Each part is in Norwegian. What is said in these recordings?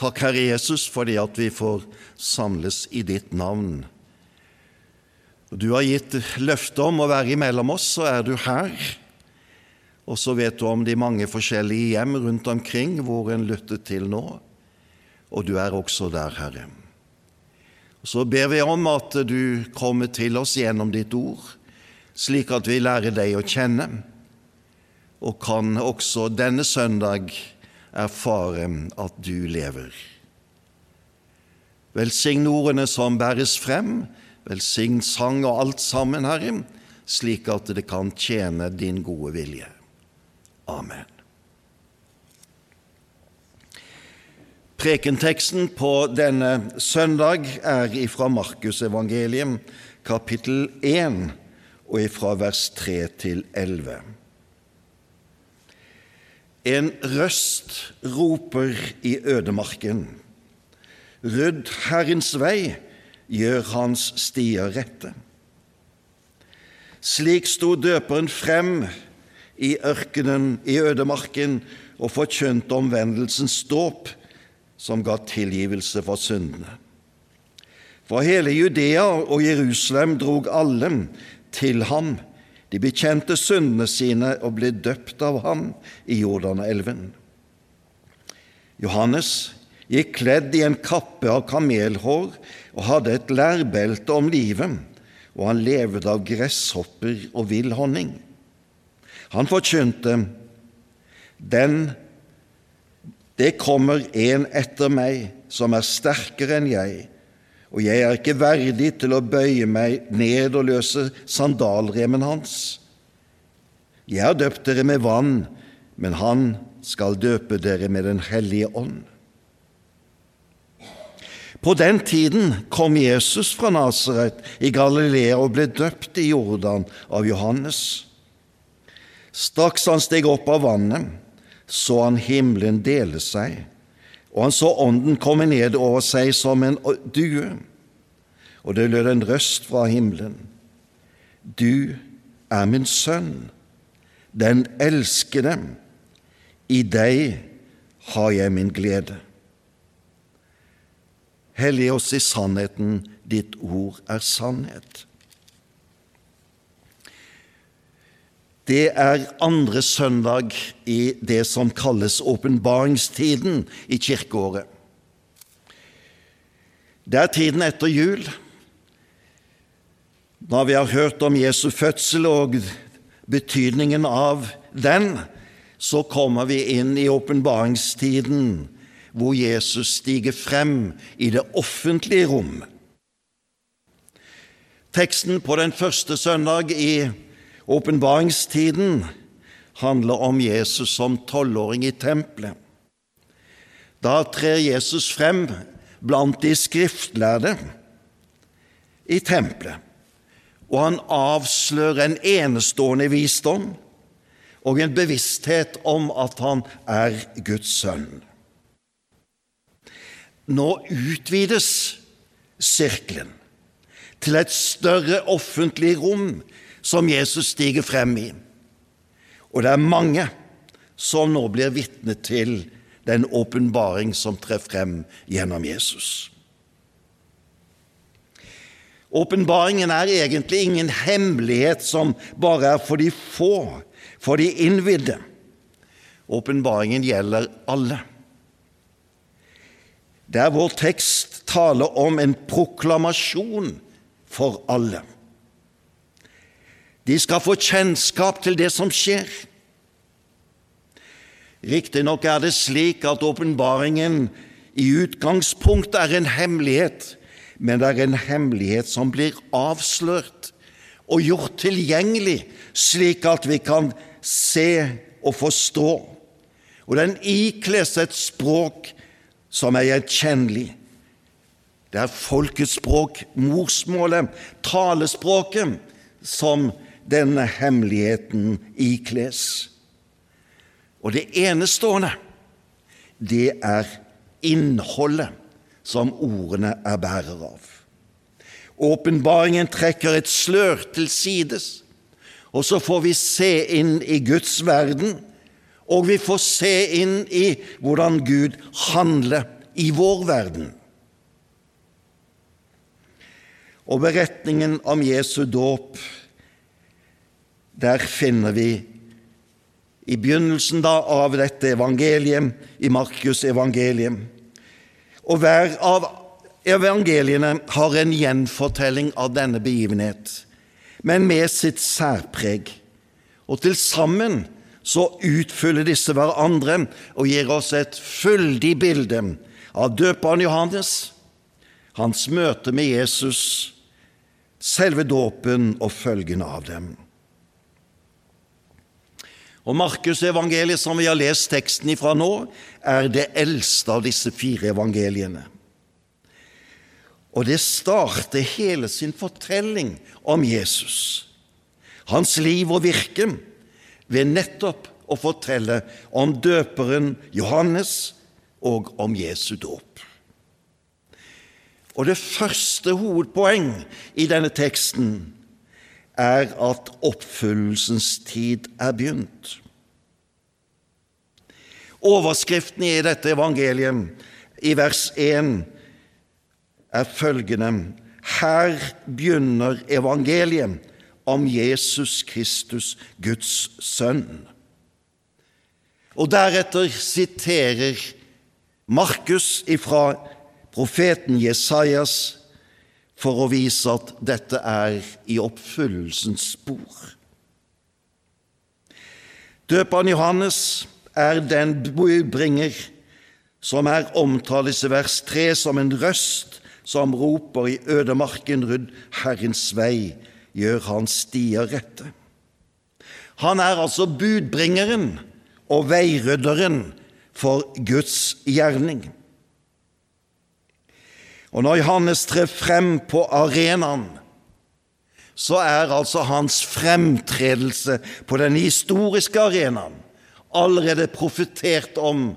Takk, Herre Jesus, fordi at vi får samles i ditt navn. Du har gitt løfte om å være imellom oss, så er du her. Og så vet du om de mange forskjellige hjem rundt omkring hvor en lytter til nå. Og du er også der, Herre. Så ber vi om at du kommer til oss gjennom ditt ord, slik at vi lærer deg å kjenne, og kan også denne søndag erfare at du lever. Velsign ordene som bæres frem, velsign sang og alt sammen, Herre, slik at det kan tjene din gode vilje. Amen. Prekenteksten på denne søndag er ifra Markusevangeliet, kapittel 1, og ifra vers 3 til 11. En røst roper i ødemarken. Rydd Herrens vei, gjør hans stier rette. Slik sto døperen frem i ørkenen, i ødemarken, og forkjønte omvendelsens dåp, som ga tilgivelse for syndene. For hele Judea og Jerusalem drog alle til ham. De bekjente syndene sine og ble døpt av ham i Jordanelven. Johannes gikk kledd i en kappe av kamelhår og hadde et lærbelte om livet, og han levde av gresshopper og vill honning. Han forkynte, Den, det kommer en etter meg som er sterkere enn jeg, og jeg er ikke verdig til å bøye meg ned og løse sandalremen hans. Jeg har døpt dere med vann, men han skal døpe dere med Den hellige ånd. På den tiden kom Jesus fra Nasaret i Galilea og ble døpt i Jordan av Johannes. Straks han steg opp av vannet, så han himmelen dele seg, og han så Ånden komme ned over seg som en due, og det lød en røst fra himmelen. Du er min sønn, den elskede, i deg har jeg min glede. Hellig oss i sannheten, ditt ord er sannhet. Det er andre søndag i det som kalles åpenbaringstiden i kirkeåret. Det er tiden etter jul, når vi har hørt om Jesu fødsel og betydningen av den, så kommer vi inn i åpenbaringstiden, hvor Jesus stiger frem i det offentlige rom. Teksten på den første søndag i åpenbaringstiden handler om Jesus som tolvåring i tempelet. Da trer Jesus frem blant de skriftlærde i tempelet, og han avslører en enestående visdom og en bevissthet om at han er Guds sønn. Nå utvides sirkelen til et større offentlig rom som Jesus stiger frem i. Og det er mange som nå blir vitne til den åpenbaring som trer frem gjennom Jesus. Åpenbaringen er egentlig ingen hemmelighet som bare er for de få, for de innvidde. Åpenbaringen gjelder alle. Der vår tekst taler om en proklamasjon for alle. De skal få kjennskap til det som skjer. Riktignok er det slik at åpenbaringen i utgangspunktet er en hemmelighet, men det er en hemmelighet som blir avslørt og gjort tilgjengelig, slik at vi kan se og forstå. Og den ikles et språk som er gjenkjennelig. Det er folkets språk, morsmålet, talespråket, som denne hemmeligheten ikles. Og det enestående, det er innholdet som ordene er bærer av. Åpenbaringen trekker et slør til sides, og så får vi se inn i Guds verden, og vi får se inn i hvordan Gud handler i vår verden. Og beretningen om Jesu dåp, der finner vi i begynnelsen da av dette evangeliet, i Markus evangeliet. Og hver av evangeliene har en gjenfortelling av denne begivenhet, men med sitt særpreg. Og til sammen så utfyller disse hverandre og gir oss et fyldig bilde av døperen Johannes, hans møte med Jesus, selve dåpen og følgene av dem. Og Markusevangeliet, som vi har lest teksten ifra nå, er det eldste av disse fire evangeliene. Og det starter hele sin fortelling om Jesus, hans liv og virke, ved nettopp å fortelle om døperen Johannes og om Jesu dåp. Og det første hovedpoeng i denne teksten er at oppfyllelsens tid er begynt. Overskriften i dette evangeliet, i vers 1, er følgende Her begynner evangeliet om Jesus Kristus, Guds sønn. Og deretter siterer Markus ifra profeten Jesajas for å vise at dette er i oppfyllelsens spor. Døperen Johannes er den budbringer som er omtales i vers 3 som en røst som roper i ødemarken rundt Herrens vei, gjør hans stier rette. Han er altså budbringeren og veirydderen for Guds gjerning. Og når Johannes trer frem på arenaen, så er altså hans fremtredelse på den historiske arenaen allerede profetert om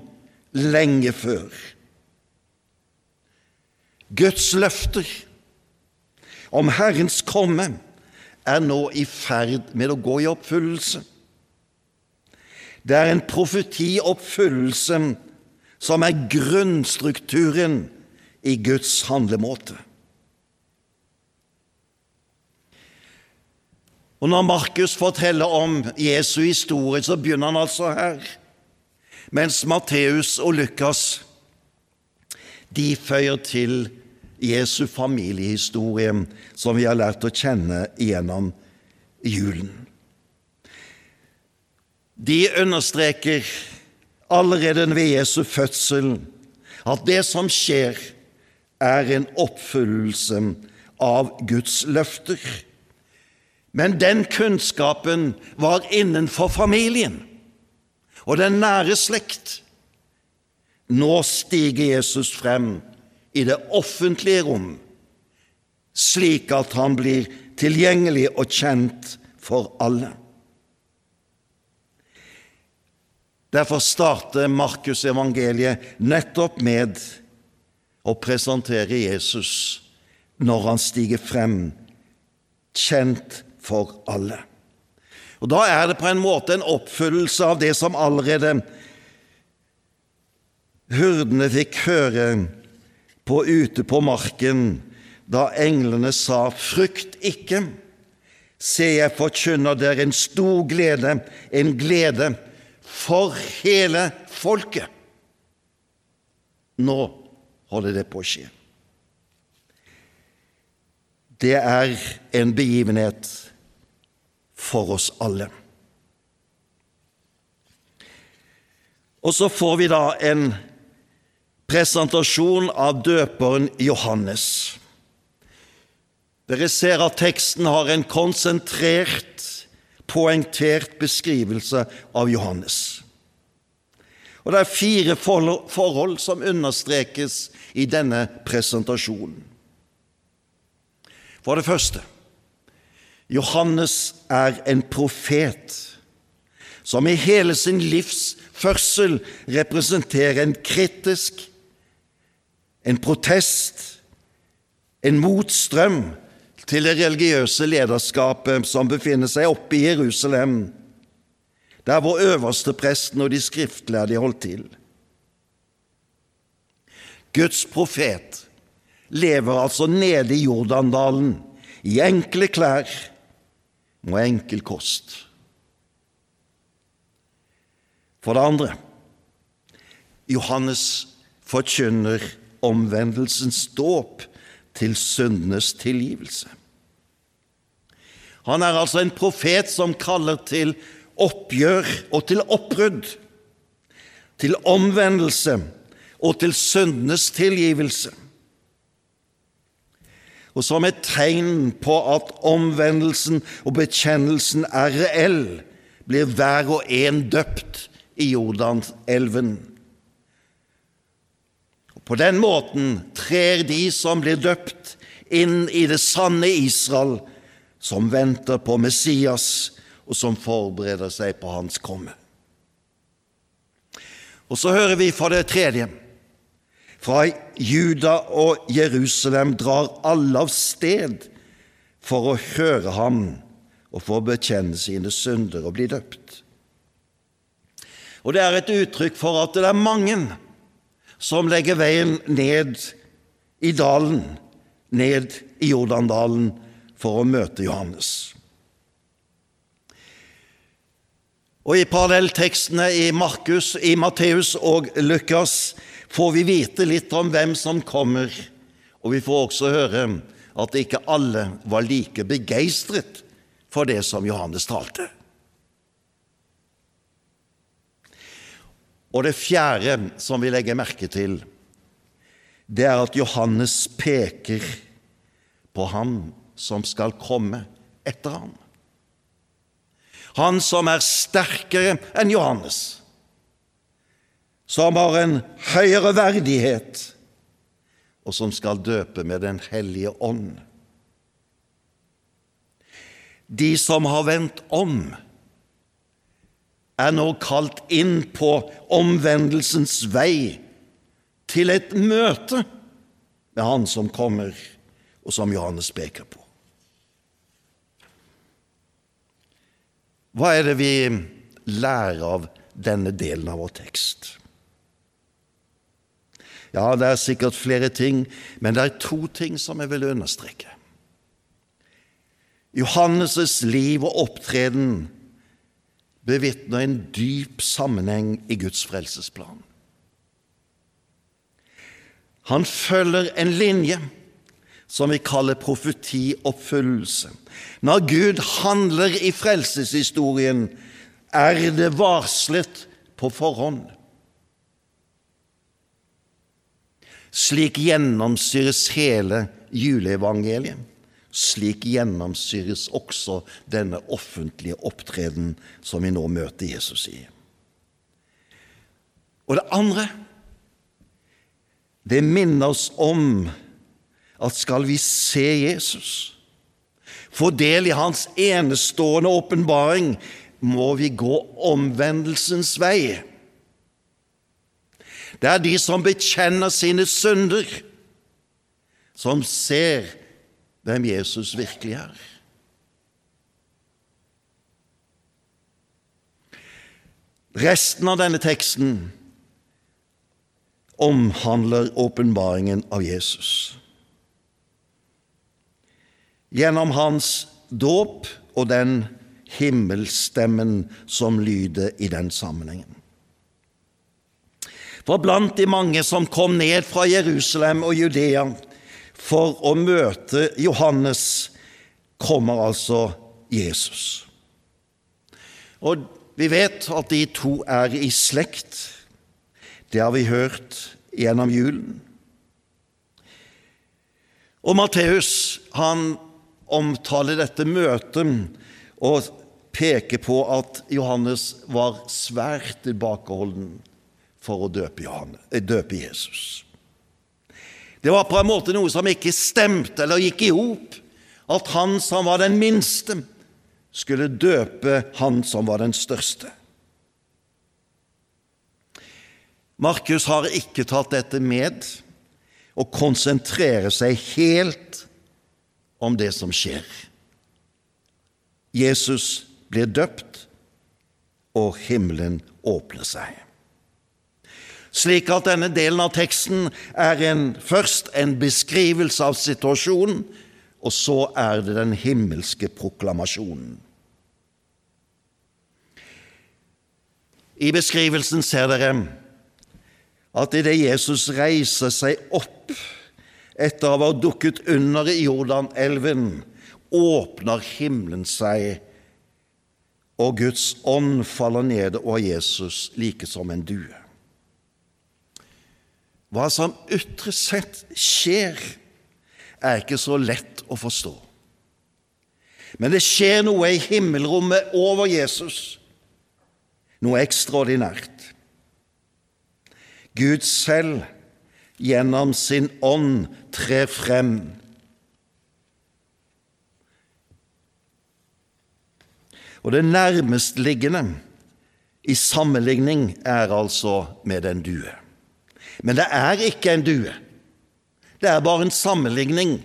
lenge før. Guds løfter om Herrens komme er nå i ferd med å gå i oppfyllelse. Det er en profetioppfyllelse som er grunnstrukturen i Guds handlemåte. Og Når Markus forteller om Jesu historie, så begynner han altså her, mens Matteus og Lukas de føyer til Jesu familiehistorie, som vi har lært å kjenne gjennom julen. De understreker allerede ved Jesu fødsel at det som skjer, er en oppfyllelse av Guds løfter. Men den kunnskapen var innenfor familien og den nære slekt. Nå stiger Jesus frem i det offentlige rom, slik at han blir tilgjengelig og kjent for alle. Derfor starter Markus evangeliet nettopp med å presentere Jesus når han stiger frem, kjent for alle. Og Da er det på en måte en oppfyllelse av det som allerede hurdene fikk høre på ute på marken da englene sa:" Frykt ikke, se, jeg forkynner dere en stor glede, en glede for hele folket. Nå holder det på å skje. Det er en begivenhet for oss alle. Og så får vi da en presentasjon av døperen Johannes. Dere ser at teksten har en konsentrert, poengtert beskrivelse av Johannes. Og Det er fire forhold som understrekes i denne presentasjonen. For det første Johannes er en profet som i hele sin livsførsel representerer en kritisk, en protest, en motstrøm til det religiøse lederskapet som befinner seg oppe i Jerusalem, der hvor øverstepresten og de skriftlærde holdt til. Guds profet lever altså nede i Jordandalen i enkle klær og enkel kost. For det andre Johannes forkynner omvendelsens dåp til syndenes tilgivelse. Han er altså en profet som kaller til oppgjør og til oppbrudd, til omvendelse og til syndenes tilgivelse. Og som et tegn på at omvendelsen og bekjennelsen er reell, blir hver og en døpt i Jordanelven. På den måten trer de som blir døpt, inn i det sanne Israel, som venter på Messias, og som forbereder seg på hans komme. Og så hører vi fra det tredje fra Juda og Jerusalem drar alle av sted for å høre ham og for å bekjenne sine synder og bli døpt. Og det er et uttrykk for at det er mange som legger veien ned i dalen, ned i Jordandalen, for å møte Johannes. Og I parallelltekstene i Markus, i Matteus og Lukas får vi vite litt om hvem som kommer, og vi får også høre at ikke alle var like begeistret for det som Johannes talte. Og det fjerde som vi legger merke til, det er at Johannes peker på ham som skal komme etter ham han som er sterkere enn Johannes, som har en høyere verdighet, og som skal døpe med Den hellige ånd. De som har vendt om, er nå kalt inn på omvendelsens vei til et møte med Han som kommer, og som Johannes peker på. Hva er det vi lærer av denne delen av vår tekst? Ja, det er sikkert flere ting, men det er to ting som jeg vil understreke. Johannes' liv og opptreden bevitner en dyp sammenheng i Guds frelsesplan. Han følger en linje som vi kaller profetioppfyllelse. Når Gud handler i frelseshistorien, er det varslet på forhånd. Slik gjennomsyres hele juleevangeliet. Slik gjennomsyres også denne offentlige opptreden som vi nå møter Jesus i. Og det andre det minner oss om at skal vi se Jesus, få del i hans enestående åpenbaring, må vi gå omvendelsens vei. Det er de som bekjenner sine synder, som ser hvem Jesus virkelig er. Resten av denne teksten omhandler åpenbaringen av Jesus gjennom hans dåp og den himmelstemmen som lyder i den sammenhengen. For blant de mange som kom ned fra Jerusalem og Judea for å møte Johannes, kommer altså Jesus. Og vi vet at de to er i slekt. Det har vi hørt gjennom julen. Og Matteus han omtaler dette møtet og peker på at Johannes var svært tilbakeholden for å døpe, Johannes, eh, døpe Jesus. Det var på en måte noe som ikke stemte eller gikk i hop. at han som var den minste, skulle døpe han som var den største. Markus har ikke tatt dette med og konsentrerer seg helt om det som skjer. Jesus blir døpt, og himmelen åpner seg. Slik at denne delen av teksten er en, først en beskrivelse av situasjonen, og så er det den himmelske proklamasjonen. I beskrivelsen ser dere at idet Jesus reiser seg opp etter å ha dukket under i Jordanelven, åpner himmelen seg, og Guds ånd faller ned over Jesus like som en due. Hva som ytre sett skjer, er ikke så lett å forstå. Men det skjer noe i himmelrommet over Jesus, noe ekstraordinært. Gud selv gjennom sin ånd tre frem. Og det nærmestliggende i sammenligning er altså med en due. Men det er ikke en due. Det er bare en sammenligning.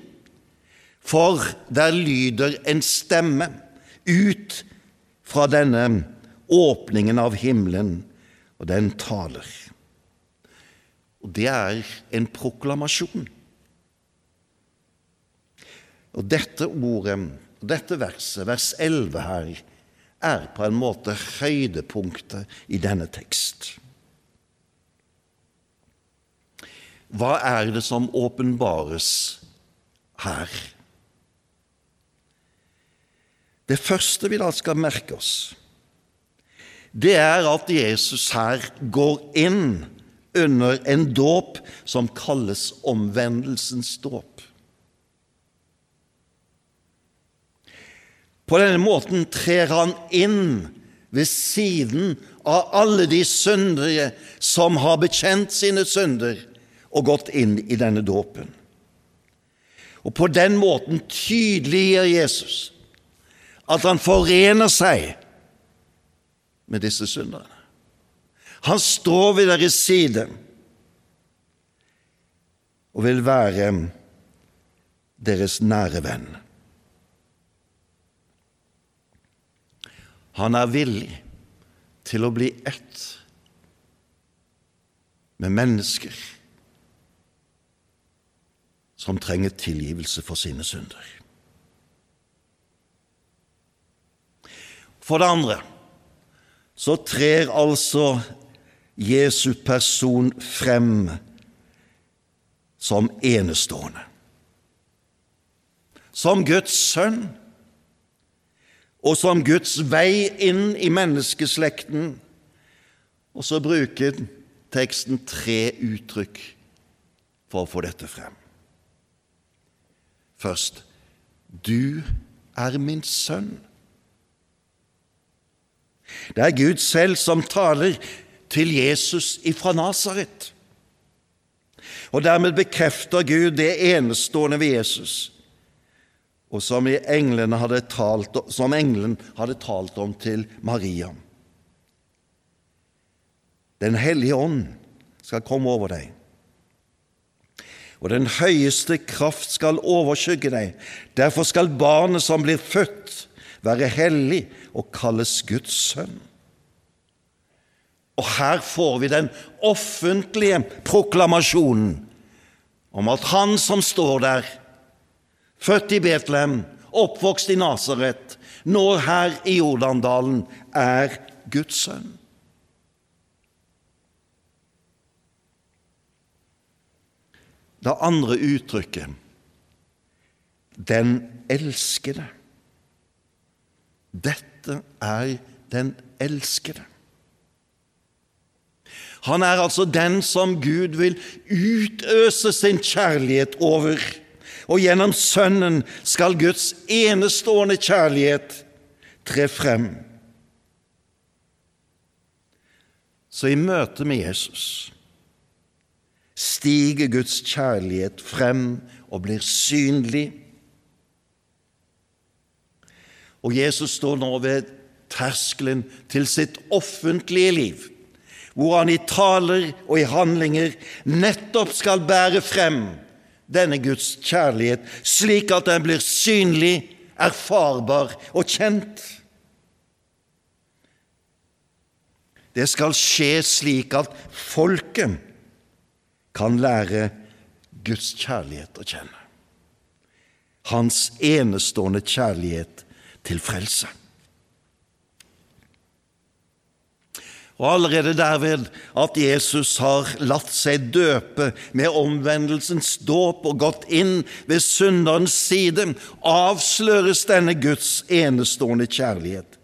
For der lyder en stemme ut fra denne åpningen av himmelen, og den taler. Og det er en proklamasjon. Og dette ordet, dette verset, vers 11 her, er på en måte høydepunktet i denne tekst. Hva er det som åpenbares her? Det første vi da skal merke oss, det er at Jesus her går inn under en dåp som kalles omvendelsens dåp. På denne måten trer han inn ved siden av alle de syndere som har bekjent sine synder og gått inn i denne dåpen. Og på den måten tydeliggjør Jesus at han forener seg med disse synderne. Han står ved deres side og vil være deres nære venn. Han er villig til å bli ett med mennesker som trenger tilgivelse for sine synder. For det andre så trer altså Jesu person frem som enestående. Som Guds sønn og som Guds vei inn i menneskeslekten. Og så bruker teksten tre uttrykk for å få dette frem. Først Du er min sønn. Det er Gud selv som taler til Jesus ifra Nasaret. Og dermed bekrefter Gud det enestående ved Jesus, og som, hadde talt, som engelen hadde talt om til Maria. Den hellige ånd skal komme over deg, og den høyeste kraft skal overskygge deg. Derfor skal barnet som blir født, være hellig og kalles Guds sønn. Og her får vi den offentlige proklamasjonen om at han som står der, født i Betlehem, oppvokst i Nasaret, nå her i Jordandalen, er Guds sønn. Det andre uttrykket den elskede. Dette er den elskede. Han er altså den som Gud vil utøse sin kjærlighet over. Og gjennom Sønnen skal Guds enestående kjærlighet tre frem. Så i møte med Jesus stiger Guds kjærlighet frem og blir synlig. Og Jesus står nå ved terskelen til sitt offentlige liv, hvor han i taler og i handlinger nettopp skal bære frem denne Guds kjærlighet, slik at den blir synlig, erfarbar og kjent. Det skal skje slik at folket kan lære Guds kjærlighet å kjenne. Hans enestående kjærlighet til frelse. Og allerede derved at Jesus har latt seg døpe med omvendelsens dåp og gått inn ved synderens side, avsløres denne Guds enestående kjærlighet.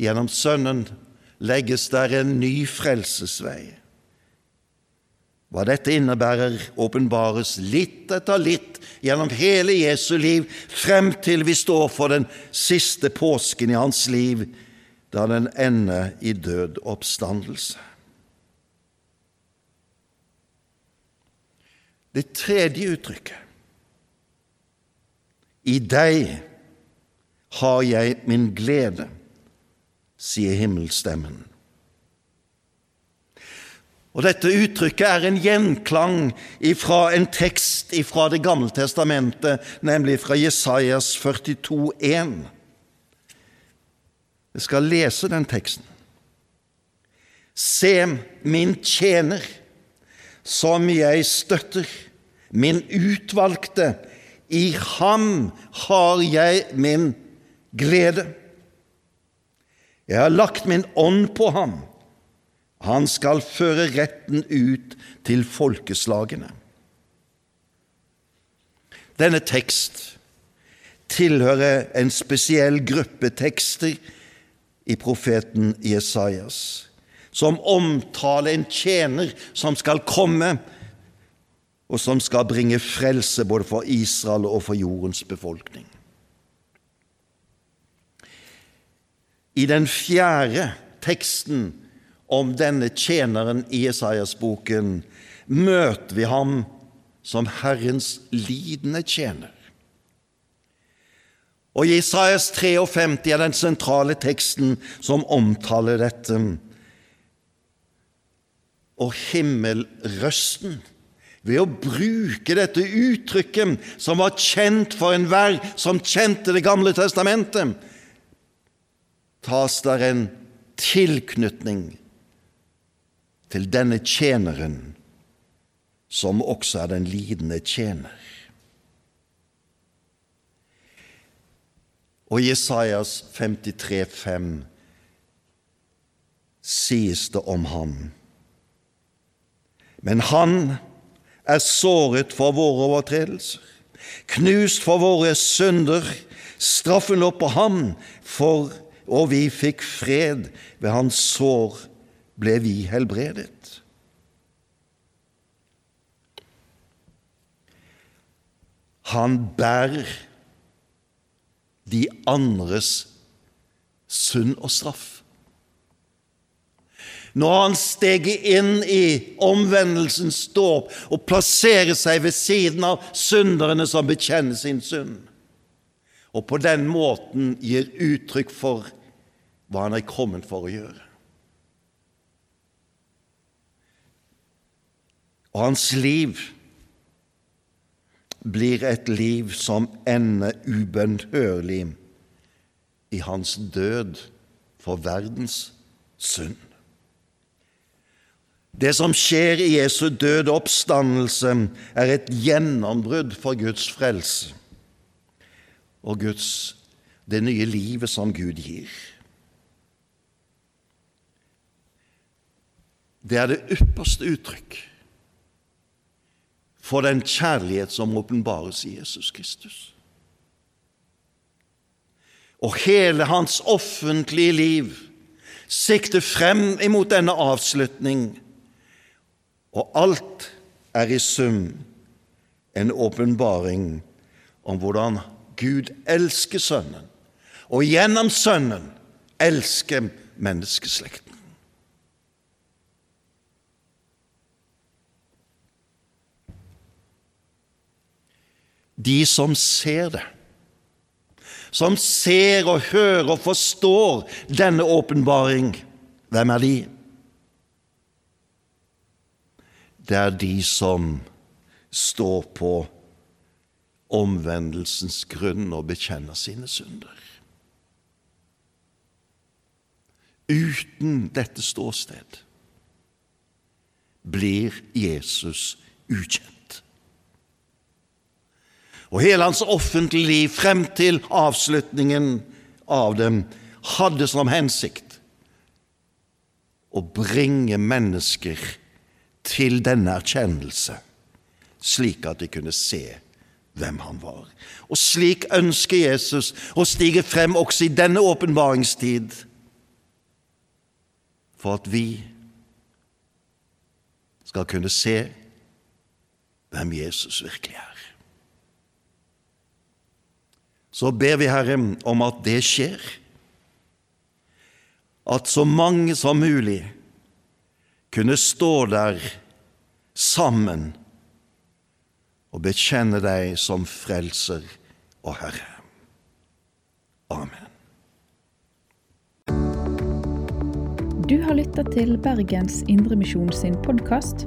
Gjennom Sønnen legges der en ny frelsesvei. Hva dette innebærer, åpenbares litt etter litt gjennom hele Jesu liv, frem til vi står for den siste påsken i hans liv, da den ender i død oppstandelse. Det tredje uttrykket I deg har jeg min glede, sier himmelstemmen. Og Dette uttrykket er en gjenklang fra en tekst fra Det gamle testamentet, nemlig fra Jesajas 42, 42,1. Jeg skal lese den teksten. Se min tjener, som jeg støtter, min utvalgte, i ham har jeg min glede. Jeg har lagt min ånd på ham. Han skal føre retten ut til folkeslagene. Denne tekst tilhører en spesiell gruppe tekster i profeten Jesajas, som omtaler en tjener som skal komme, og som skal bringe frelse både for Israel og for jordens befolkning. I den fjerde teksten om denne tjeneren i Jesajas-boken møter vi ham som Herrens lidende tjener. Og Jesajas 53 er den sentrale teksten som omtaler dette. Og himmelrøsten, ved å bruke dette uttrykket som var kjent for enhver som kjente Det gamle testamentet, tas der en tilknytning til denne tjeneren, som også er den lidende tjener. Og i Jesajas 53, 5 sies det om ham. Men han er såret for våre overtredelser, knust for våre synder. Straffen lå på ham, for, og vi fikk fred. Ved hans sår ble vi helbredet. Han bærer de andres synd og straff. Når han steger inn i omvendelsens dåp og plasserer seg ved siden av synderne som bekjenner sin synd, og på den måten gir uttrykk for hva han er kommet for å gjøre. Og hans liv blir et liv som ender ubønnhørlig i hans død for verdens synd. Det som skjer i Jesu døde oppstandelse, er et gjennombrudd for Guds frelse og Guds, det nye livet som Gud gir. Det er det ypperste uttrykk for den kjærlighet som åpenbares i Jesus Kristus. Og hele hans offentlige liv sikter frem imot denne avslutning, og alt er i sum en åpenbaring om hvordan Gud elsker Sønnen, og gjennom Sønnen elsker menneskeslekten. De som ser det, som ser og hører og forstår denne åpenbaring. Hvem er de? Det er de som står på omvendelsens grunn og bekjenner sine synder. Uten dette ståsted blir Jesus ukjent. Og hele hans offentlige liv frem til avslutningen av dem hadde som hensikt å bringe mennesker til denne erkjennelse, slik at de kunne se hvem han var. Og slik ønsker Jesus å stige frem også i denne åpenbaringstid, for at vi skal kunne se hvem Jesus virkelig er. Så ber vi, Herre, om at det skjer, at så mange som mulig kunne stå der sammen og bekjenne deg som frelser og Herre. Amen. Du har lytta til Bergens Indremisjon sin podkast.